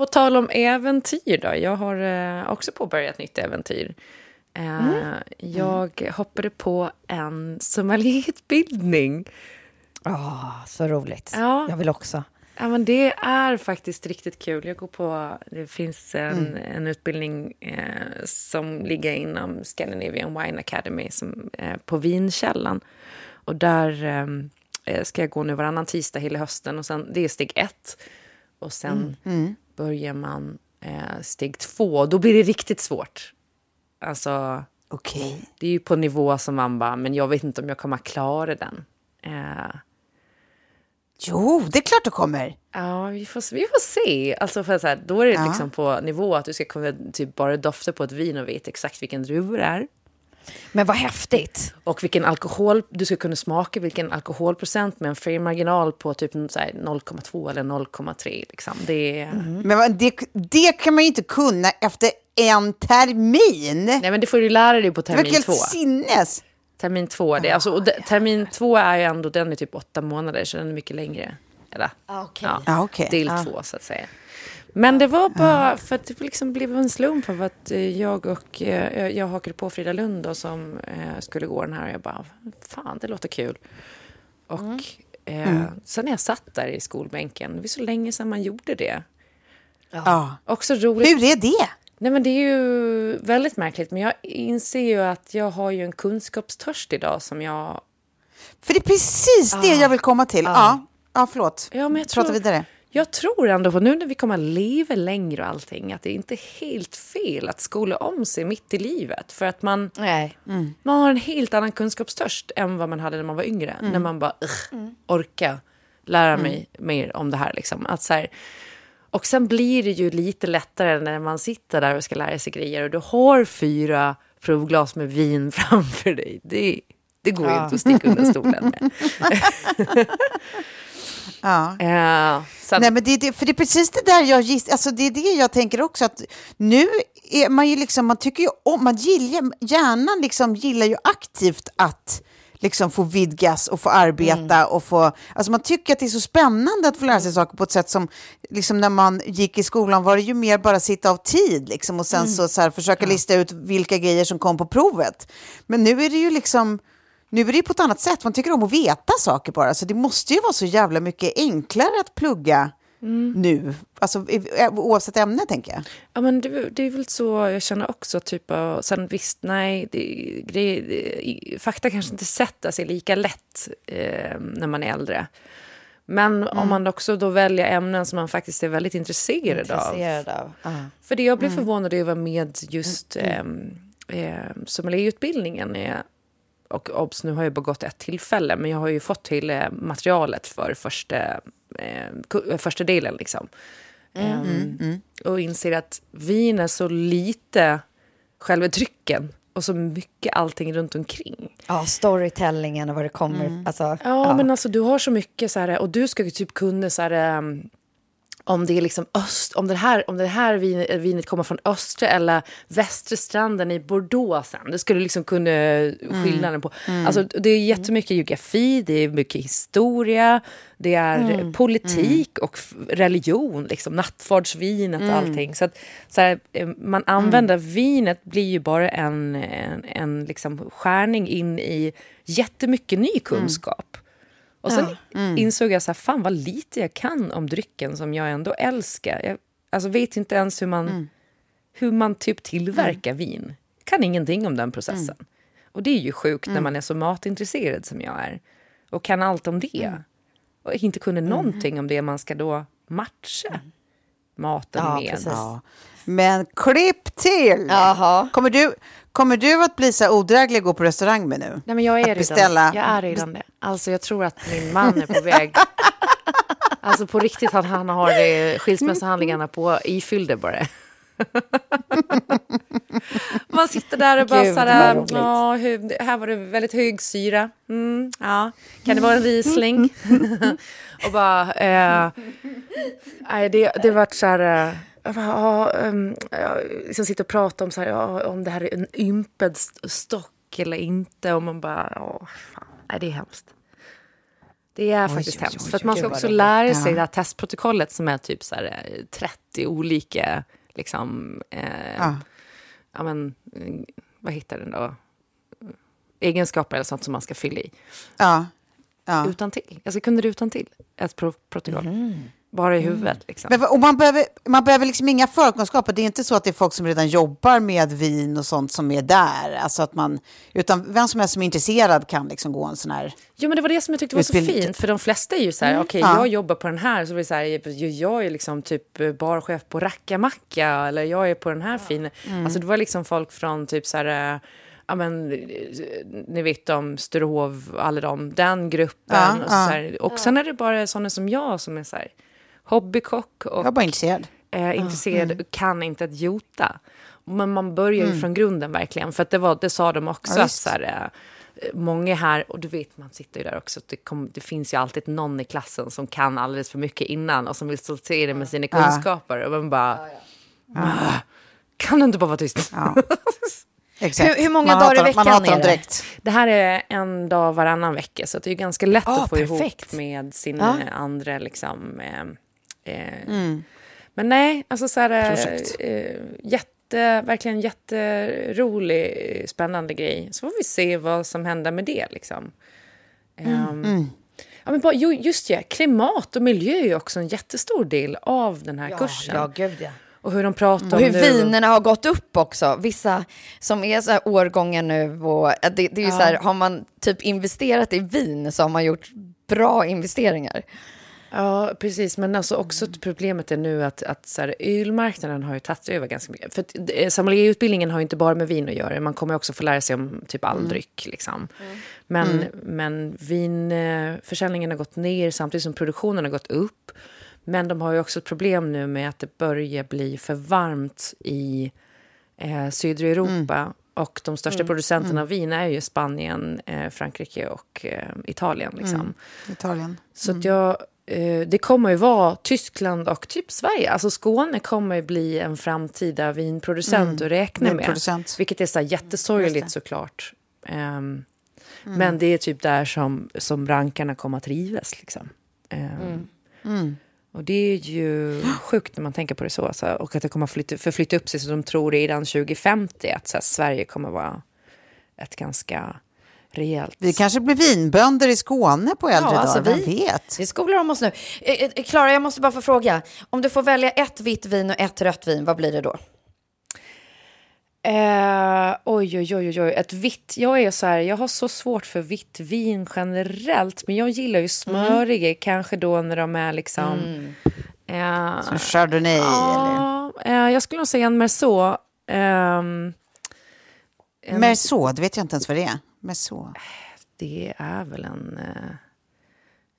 På tal om äventyr då. Jag har eh, också påbörjat nytt äventyr. Eh, Jag hoppade på en sommelierutbildning. Ah, så roligt. Ja. Jag vill också. Ja, men det är faktiskt riktigt kul. Jag går på, det finns en, en utbildning eh, som ligger inom Scandinavian Wine Academy som, eh, på Vinkällan. Och där eh, ska jag gå nu varannan tisdag hela hösten. Och sen, det är steg ett. Och sen börjar man eh, steg två. Då blir det riktigt svårt. Alltså, Okej. det är ju på nivå som man bara, men jag vet inte om jag kommer klara den. Eh, Jo, det är klart du kommer. Ja, vi får, vi får se. Alltså för så här, då är det Ja. liksom på nivå att du ska kunna typ bara dofta på ett vin och veta exakt vilken druva det är. Men vad häftigt. Och vilken alkohol, du ska kunna smaka vilken alkoholprocent med en fri marginal på typ så här 0,2 eller 0,3. Liksom. Det är, Men det, det kan man ju inte kunna efter en termin. Nej men det får du lära dig på det var termin helt två. sinnes. Termin två. Det, alltså, och de, termin två är ju ändå, den är typ åtta månader, så den är mycket längre. Eller? Okej. Ja, Ah, okej. del Ah. två så att säga. Men det var bara för att det liksom blev en slump av att eh, jag och eh, jag hakade på Frida Lund då, som eh, skulle gå den här och jag bara, fan det låter kul. Och eh, sen när jag satt där i skolbänken, det var så länge sedan man gjorde det. Ja. Också roligt. Hur är det? Nej men det är ju väldigt märkligt, men jag inser ju att jag har ju en kunskapstörst idag som jag... För det är precis det jag vill komma till. Ja, ja förlåt. Ja, men jag Prata tror- vidare. Jag tror ändå på nu när vi kommer att leva längre och allting att det inte är helt fel att skola om sig mitt i livet. För att man, Nej. man har en helt annan kunskapstörst än vad man hade när man var yngre. När man bara "Ugh, orka lära mig mer om det här. Liksom. Att så här, och sen blir det ju lite lättare när man sitter där och ska lära sig grejer och du har fyra provglas med vin *laughs* framför dig. Det, det går ju inte att sticka under stolen med. *laughs* *laughs* Ja. Så att, Nej, men det, det, för det är precis det där jag giss, alltså det är det jag tänker också att nu är man ju liksom, man tycker ju om, man gillar, hjärnan liksom gillar ju aktivt att liksom få vidgas och få arbeta och få, alltså man tycker att det är så spännande att få lära sig saker på ett sätt som, liksom när man gick i skolan var det ju mer bara sitta av tid liksom och sen så, så här, försöka lista ut vilka grejer som kom på provet. Men nu är det ju liksom, nu är det ju på ett annat sätt. Man tycker om att veta saker bara. Så det måste ju vara så jävla mycket enklare att plugga nu. Alltså i- oavsett ämne, tänker jag. Ja, men det, det är väl så jag känner också. Typ, av- sen visst, nej, det, det, det, fakta kanske inte sätter sig lika lätt eh, när man är äldre. Men om man också då väljer ämnen som man faktiskt är väldigt intresserad, av. Intresserad av. Ja. För det jag blev förvånad över med just eh, eh, sommelierutbildningen är och obs, nu har jag bara gått ett tillfälle, men jag har ju fått till eh, materialet för första, eh, första delen. Liksom. Ehm, Och inser att vin är så lite själva drycken och så mycket allting runt omkring. ja, storytellingen och vad det kommer... Alltså, Ja, men alltså du har så mycket så här, och du ska ju typ kunna så här, um, om det är liksom öst, om det här, om det här vinet, vinet kommer från östra eller västra stranden i Bordeaux sen. Det skulle liksom kunna skillnaden på. Alltså det är jättemycket geografi, det är mycket historia, det är politik och religion, liksom nattvardsvinet och allting. Så att så här, man använder vinet blir ju bara en, en, en liksom skärning in i jättemycket ny kunskap. Och sen insåg jag så här, fan vad lite jag kan om drycken som jag ändå älskar. Jag alltså, vet inte ens hur man, hur man typ tillverkar vin. Kan ingenting om den processen. Och det är ju sjukt när man är så matintresserad som jag är. Och kan allt om det. Och inte kunna någonting om det man ska då matcha maten Ja, med. precis. Ja. Men klipp till! Jaha. Kommer du, kommer du att bli så odräglig att gå på restaurang med nu? Nej, men jag är, Att redan, beställa- jag är redan det. Alltså, jag tror att min man är på *laughs* väg. Alltså på riktigt, han, han har eh, skilsmässohandlingarna på ifyllda bara. *laughs* Man sitter där och bara Gud, så här, ja, här var det väldigt hög syra. Mm, ja. Kan det vara en Riesling? *laughs* och bara, eh, nej, det, det vart så här, eh, ja, um, liksom sitter och pratar om, så här, ja, om det här är en ympad st- stock eller inte. Och man bara, ja, fan, nej, det är hemskt. Det är faktiskt oj, hemskt. oj, för att man ska också lära sig Ja. det här testprotokollet som är typ så här, eh, 30 olika, liksom, eh, Ja. ja, men, eh, vad heter den då? Egenskaper eller sånt som man ska fylla i. Ja. ja. Utan till. Jag ska kunna det utan till. Ett pro- protokoll. Bara i huvudet. Liksom. Men, och man, behöver, man behöver liksom inga förkunskaper. Det är inte så att det är folk som redan jobbar med vin och sånt som är där. Alltså att man, utan vem som helst som är intresserad kan liksom gå en sån här... Jo, men det var det som jag tyckte var så fint. För de flesta är ju så här, okej, Ja. jag jobbar på den här. Så blir det så här, jag är liksom typ barchef på Rackamacka. Eller jag är på den här fina. Alltså det var liksom folk från typ så här... Ja, men, ni vet om Sturehof, alla de, den gruppen. Ja, och, så ja. här, och sen är det bara sådana som jag som är så här, hobbykock och Jag är bara intresserad. är intresserad och kan inte ett jota. Men man börjar ju från grunden verkligen. För att det, var, det sa de också. Ja, att så här, eh, många här, och du vet man sitter ju där också. Det, kom, det finns ju alltid någon i klassen som kan alldeles för mycket innan. Och som vill sortera med sina kunskaper. Och man bara, "Ah, kan du inte bara vara tyst? Ja. *laughs* Exakt. Hur, hur många Man dagar i hatar- veckan man hatar är det? direkt. Det här är en dag varannan vecka så det är ganska lätt Ah, att få perfekt. ihop med sin Ja. eh, andra liksom... Eh, eh, Mm. Men nej, alltså så här... eh. Eh, jätte, verkligen jätterolig, eh, spännande grej. Så får vi se vad som händer med det liksom. Mm. Ja, men bara, just det, klimat och miljö är ju också en jättestor del av den här kursen. Ja, gud ja. Och hur de pratar Och om hur nu. vinerna har gått upp också. Vissa som är så här årgångar nu och det, det är Ja. så här, har man typ investerat i vin så har man gjort bra investeringar. Ja, precis. Men alltså också att problemet är nu att, att så här, ölmarknaden har ju tagit över ganska mycket. För eh, sommelierutbildningen har ju inte bara med vin att göra. Man kommer också få lära sig om typ all Mm. dryck. Liksom. Men, Mm. men vinförsäljningen har gått ner samtidigt som produktionen har gått upp. Men de har ju också ett problem nu med att det börjar bli för varmt i eh, södra Europa. Och de största Mm. producenterna Mm. av vin är ju Spanien, eh, Frankrike och eh, Italien. Liksom. Mm. Italien. Så att jag, eh, det kommer ju vara Tyskland och typ Sverige. Alltså Skåne kommer ju bli en framtida vinproducent Mm. att räkna med. Vilket är så jättesorgligt såklart. Ehm, Mm. Men det är typ där som, som rankarna kommer att trivas. Liksom. Ehm, Mm. Och det är ju sjukt när man tänker på det så. Alltså, och att det kommer flytta, förflytta upp sig så de tror redan 2050 att så här, Sverige kommer vara ett ganska rejält... Vi kanske blir vinbönder i Skåne på äldre Ja, alltså dagar, vem vi- vet? Vi skolar om oss nu. Eh, eh, Klara, jag måste bara få fråga. Om du får välja ett vitt vin och ett rött vin, vad blir det då? Eh, oj, oj, oj, oj, oj. Ett vitt. Jag är så här, jag har så svårt för vitt vin generellt. Men jag gillar ju smöriga, kanske då när de är liksom... Eh, Som Chardonnay eller? ja, eh, jag skulle nog säga en Merceau. Ehm, en- Merceau, det vet jag inte ens vad det är. Merceau. Det är väl en eh,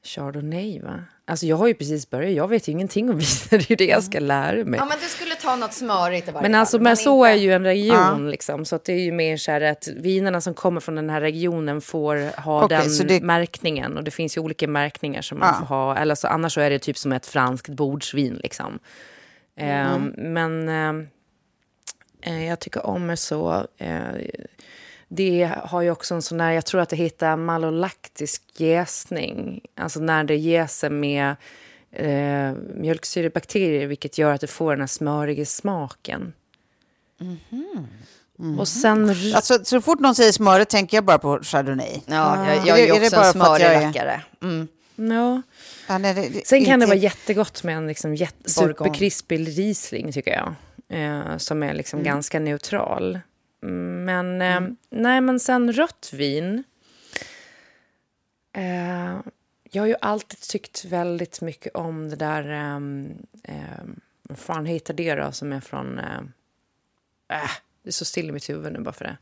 Chardonnay, va? Alltså jag har ju precis börjat. Jag vet ju ingenting om *laughs* vin. Det är ju det jag ska lära mig. Ja, men du skulle ta något smörigt i varje Men fall. alltså Merceau inte- är ju en region, Ja. liksom, så att det är ju mer så här att vinerna som kommer från den här regionen får ha Okej, den så det- märkningen. Och det finns ju olika märkningar som man Ja. får ha. Eller så, annars så är det typ som ett franskt bordsvin. Liksom. Mm. Ehm, men ehm, eh, jag tycker om Merceau. Eh, det har ju också en sån där, jag tror att det heter malolaktisk jäsning. Alltså när det jäser med eh, mjölksyrebakterier vilket gör att det får den här smöriga smaken. Och sen... Alltså, så fort någon säger smöret tänker jag bara på Chardonnay. Ja, jag, jag är ju Är det också bara en smörig jag är- rackare. Mm. Ja. Ja, nej, det- det- Sen kan det inte- vara jättegott med en liksom superkrispig Riesling, tycker jag. Eh, som är liksom Mm. ganska neutral. Mm, Men, eh, nej, men sen rött vin. Eh, jag har ju alltid tyckt väldigt mycket om det där... ehm, ehm, vad fan heter det då, som är från... Eh, äh, det är så still i mitt huvud nu bara för det.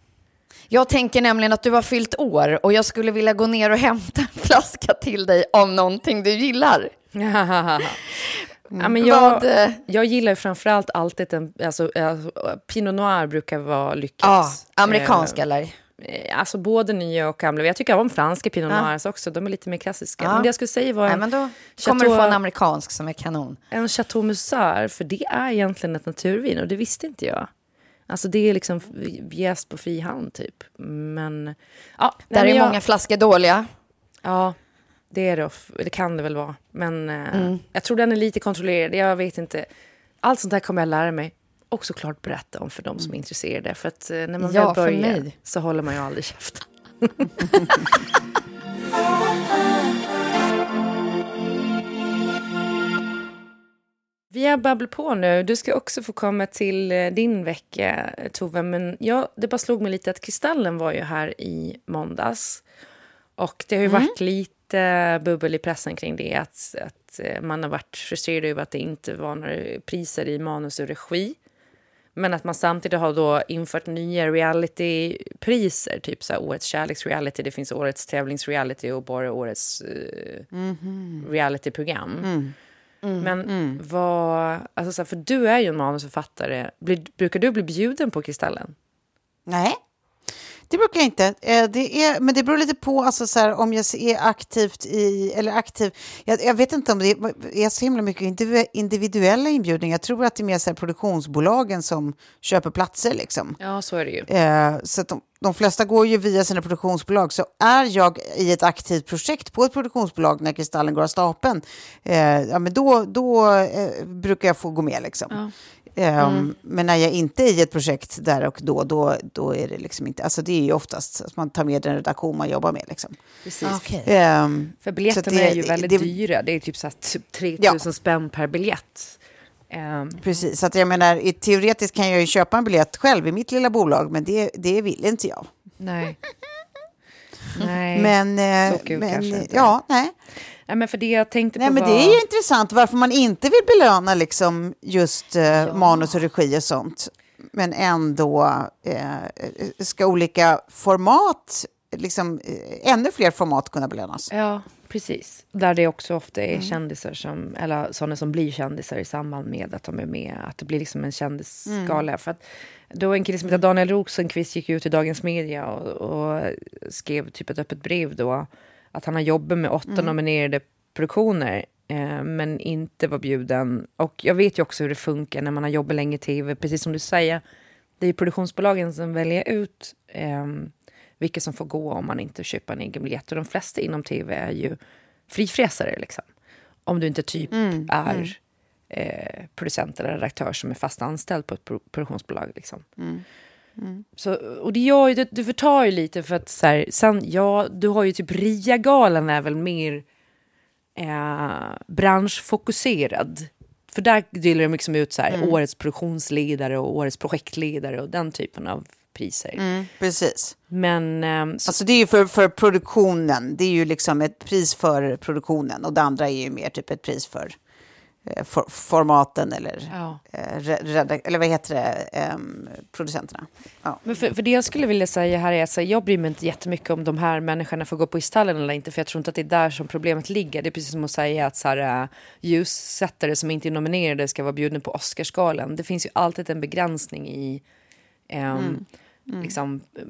Jag tänker nämligen att du har fyllt år och jag skulle vilja gå ner och hämta en flaska till dig om någonting du gillar. *laughs* Ja, men jag, Vad, eh, jag gillar ju framförallt alltid en... Alltså, alltså, Pinot Noir brukar vara lyckat. Ja, amerikansk Eh, eller? Eh, Alltså både nya och gamla. Jag tycker om franska Pinot Ja. Noirs också. De är lite mer klassiska. Ja. Men det jag skulle säga var en, men då kommer du Chateau- få en amerikansk som är kanon. en Chateau Musard. För det är egentligen ett naturvin och det visste inte jag. Alltså det är liksom jäst på fri hand typ. Men... Ja, Där men är jag, många flaskor dåliga. Ja, det är det. Det kan det väl vara. Men eh, Mm. jag tror den är lite kontrollerad. Jag vet inte. Allt sånt här kommer jag lära mig. Och såklart berätta om för de som är intresserade. För att eh, när man Ja, väl börjar mig. så håller man ju aldrig käften. *laughs* Vi har babblat på nu. Du ska också få komma till eh, din vecka, Tove. Men jag, det bara slog mig lite att Kristallen var ju här i måndags. Och det har ju varit lite bubbel i pressen kring det. Att, att eh, man har varit frustrerad över att det inte var några priser i manus och regi. Men att man samtidigt har då infört nya realitypriser. Typ så här, årets kärleksreality, det finns årets tävlingsreality och bara årets eh, realityprogram. Men vad... Alltså så här, för du är ju en manusförfattare. Blir, brukar du bli bjuden på Kristallen? Nej. Det brukar jag inte. Eh, det är, men det beror lite på alltså, så här, om jag är aktivt i... Eller aktiv, jag, jag vet inte om det är så himla mycket indiv- individuella inbjudningar. Jag tror att det är mer så här, produktionsbolagen som köper platser. Liksom. Ja, så är det ju. Eh, så de, de flesta går ju via sina produktionsbolag. Så är jag i ett aktivt projekt på ett produktionsbolag när Kristallen går av stapeln, eh, ja, men då, då eh, brukar jag få gå med. Liksom. Ja. Um, Men när jag inte är i ett projekt där och då, då, då är det liksom inte... Alltså det är ju oftast att man tar med den redaktion man jobbar med. Liksom. Precis. Ehm, För så biljetterna det- är ju väldigt det- dyra. Det är typ, så här, typ 3 000 Ja. spänn per biljett. Ehm, Precis, så att jag menar, i- teoretiskt kan jag ju köpa en biljett själv i mitt lilla bolag, men det, det vill inte jag. nej. Nej. Men, eh, så kul men kanske inte. ja, nej. nej, men för det jag tänkte Nej, på men var... det är ju intressant varför man inte vill belöna liksom just eh, manus och regi och sånt. Men ändå eh, ska olika format, liksom eh, ännu fler format kunna belönas. Ja, precis. Där det också ofta Mm. är kändisar som, eller sådana som blir kändisar i samband med att de är med. Att det blir liksom en kändisskala. Mm. För att då en kille som heter Daniel Rosenqvist gick ut i Dagens Media och, och skrev typ ett öppet brev då. Att han har jobbat med åtta Mm. nominerade produktioner. Eh, men inte var bjuden. Och jag vet ju också hur det funkar när man har jobbat länge i tv. Precis som du säger. Det är produktionsbolagen som väljer ut ehm, vilka som får gå om man inte köper en egen biljett. Och de flesta inom tv är ju frifräsare. Liksom. Om du inte typ Mm, är Eh, producent eller redaktör som är fast anställd på ett pro- produktionsbolag. Liksom. Så, och det, gör ju, det, det förtar ju lite för att så här, sen, ja, du har ju typ RIA-galan är väl mer eh, branschfokuserad. För där delar de liksom ut så här, Mm. årets produktionsledare och årets projektledare och den typen av priser. Mm, precis. Men ehm, så, Alltså det är ju för, för produktionen, det är ju liksom ett pris för produktionen och det andra är ju mer typ ett pris för, eh, for, formaten eller, Ja. eh, eller vad heter det, Ehm, producenterna. Ja. Men för, för det jag skulle vilja säga här är att jag bryr mig inte jättemycket om de här människorna får gå på Istallen eller inte, för jag tror inte att det är där som problemet ligger. Det är precis som att säga att så här, äh, ljussättare som inte är nominerade ska vara bjudna på Oscarsgalan. Det finns ju alltid en begränsning i ehm, Liksom, eh,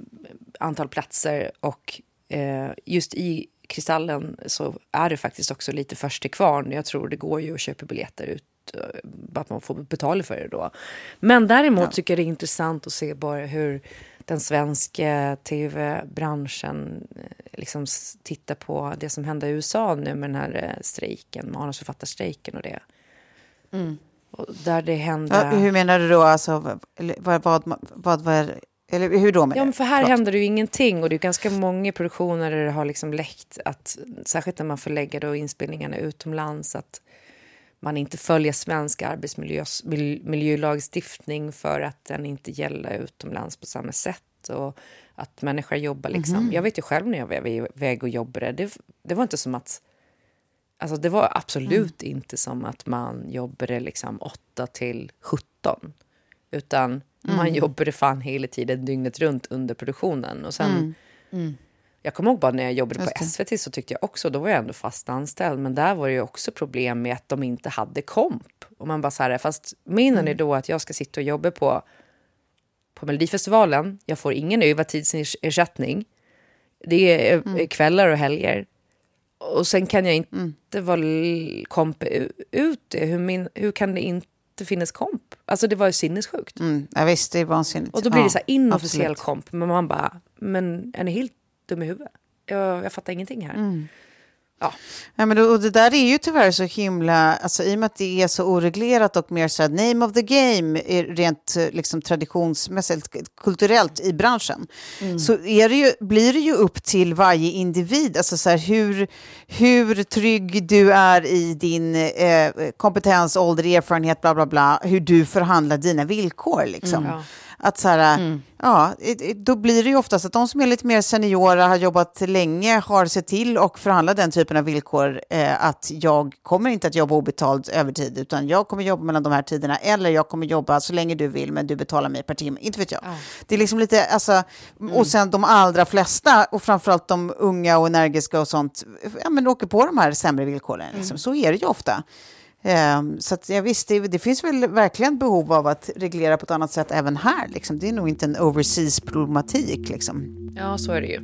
antal platser och eh, just i Kristallen så är det faktiskt också lite först till kvarn. Jag tror det går ju att köpa biljetter ut eh, bara att man får betala för det då. Men däremot tycker jag det är intressant att se bara hur den svenska tv-branschen eh, liksom tittar på det som hände i USA nu med den här eh, strejken, manusförfattarstrejken och det. Och där det hände... Ja, hur menar du då? Alltså, vad, vad, vad, vad, eller hur då? Menar Ja, men för här Förlåt. händer det ju ingenting och det är ganska många produktioner där det har liksom läckt att särskilt när man förlägger då inspelningarna utomlands att man inte följer svensk arbetsmiljölagstiftning för att den inte gäller utomlands på samma sätt och att människor jobbar liksom. Jag vet ju själv när jag var iväg och jobbade, det, det var inte som att Alltså det var absolut inte som att man jobbade liksom 8 till 17. Utan man jobbade fan hela tiden dygnet runt under produktionen. Och sen, Jag kommer ihåg bara när jag jobbade på SVT så tyckte jag också, då var jag ändå fast anställd. Men där var det ju också problem med att de inte hade komp. Och man bara så här, fast menar ni då att jag ska sitta och jobba på, på Melodifestivalen? Jag får ingen övertidsersättning. Det är eh, kvällar och helger. Och sen kan jag inte vara l- komp u- ute. Hur, min, hur kan det inte finnas komp? Alltså det var ju sinnessjukt. Mm, ja, visst, det är vansinnigt. Och då blir Ja, det så här inofficiell absolut. komp. Men man bara, men är ni helt dum i huvudet? Jag, jag fattar ingenting här. Mm. Ja. Ja, men då, och det där är ju tyvärr så himla, alltså, i och med att det är så oreglerat och mer så här, name of the game, är rent eh, liksom, traditionsmässigt, kulturellt i branschen, så är det ju, blir det ju upp till varje individ, alltså så här, hur, hur trygg du är i din eh, kompetens, ålder, erfarenhet, bla bla bla, hur du förhandlar dina villkor. Liksom. Ja. Att så här, ja, i- i- då blir det ju oftast att de som är lite mer seniora, har jobbat länge, har sett till och förhandlat den typen av villkor. Eh, att jag kommer inte att jobba obetald övertid, utan jag kommer jobba mellan de här tiderna. Eller jag kommer jobba så länge du vill, men du betalar mig per timme. Inte vet jag. Det är liksom lite, alltså, och sen de allra flesta, och framförallt de unga och energiska och sånt, ja, men åker på de här sämre villkoren. Liksom. Så är det ju ofta. Ehm, så att, ja, visst, det, det finns väl verkligen behov av att reglera på ett annat sätt även här. Liksom. Det är nog inte en overseas-problematik. Liksom. Ja, så är det ju.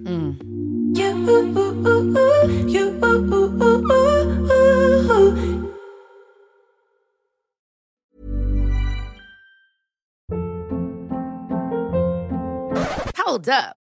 Hold up.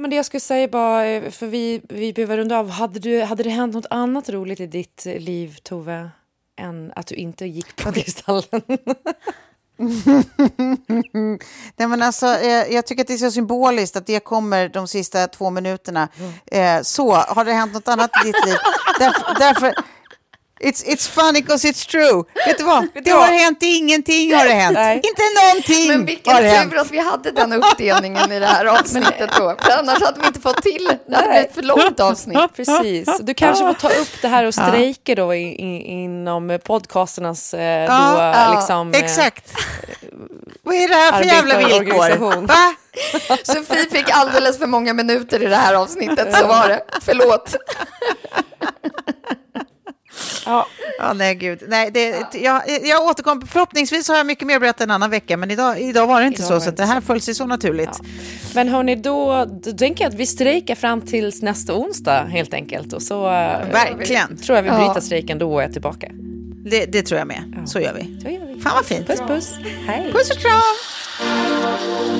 Men det jag skulle säga bara, för vi, vi behöver runda av. Hade, du, hade det hänt något annat roligt i ditt liv, Tove, än att du inte gick på Kristallen? *laughs* *laughs* Nej, men alltså, eh, jag tycker att det är så symboliskt att det kommer de sista två minuterna. Eh, så, har det hänt något annat i ditt liv? Därför, därför, It's, it's funny because it's true. Vet du vad? *laughs* Det har hänt ingenting har det hänt. Nej. Inte någonting Men vilken har hänt. tur att vi hade den uppdelningen i det här *laughs* avsnittet då. För annars hade vi inte fått till, det hade blivit ett för långt avsnitt. *laughs* Precis. Du kanske får ta upp det här och strejker då i, i, inom podcasternas eh, Ja, då, ja, liksom, eh, exakt. Vad är det här för jävla villkor? Va? Sofie fick alldeles för många minuter i det här avsnittet, så var det. Förlåt. Ja. Ja, nej, gud. Nej, det, jag, jag återkommer. Förhoppningsvis har jag mycket mer att berätta en annan vecka, men idag, idag var det inte Idag så. var Så det det här föll sig så naturligt. Men hörni, då, då tänker jag att vi strejkar fram tills nästa onsdag helt enkelt. Och så eh, Verkligen. tror jag vi bryter Ja. strejken då och är tillbaka. Det, det tror jag med. Så gör vi. Så gör vi. Fan vad fint. Puss puss. Hej. Puss och kram.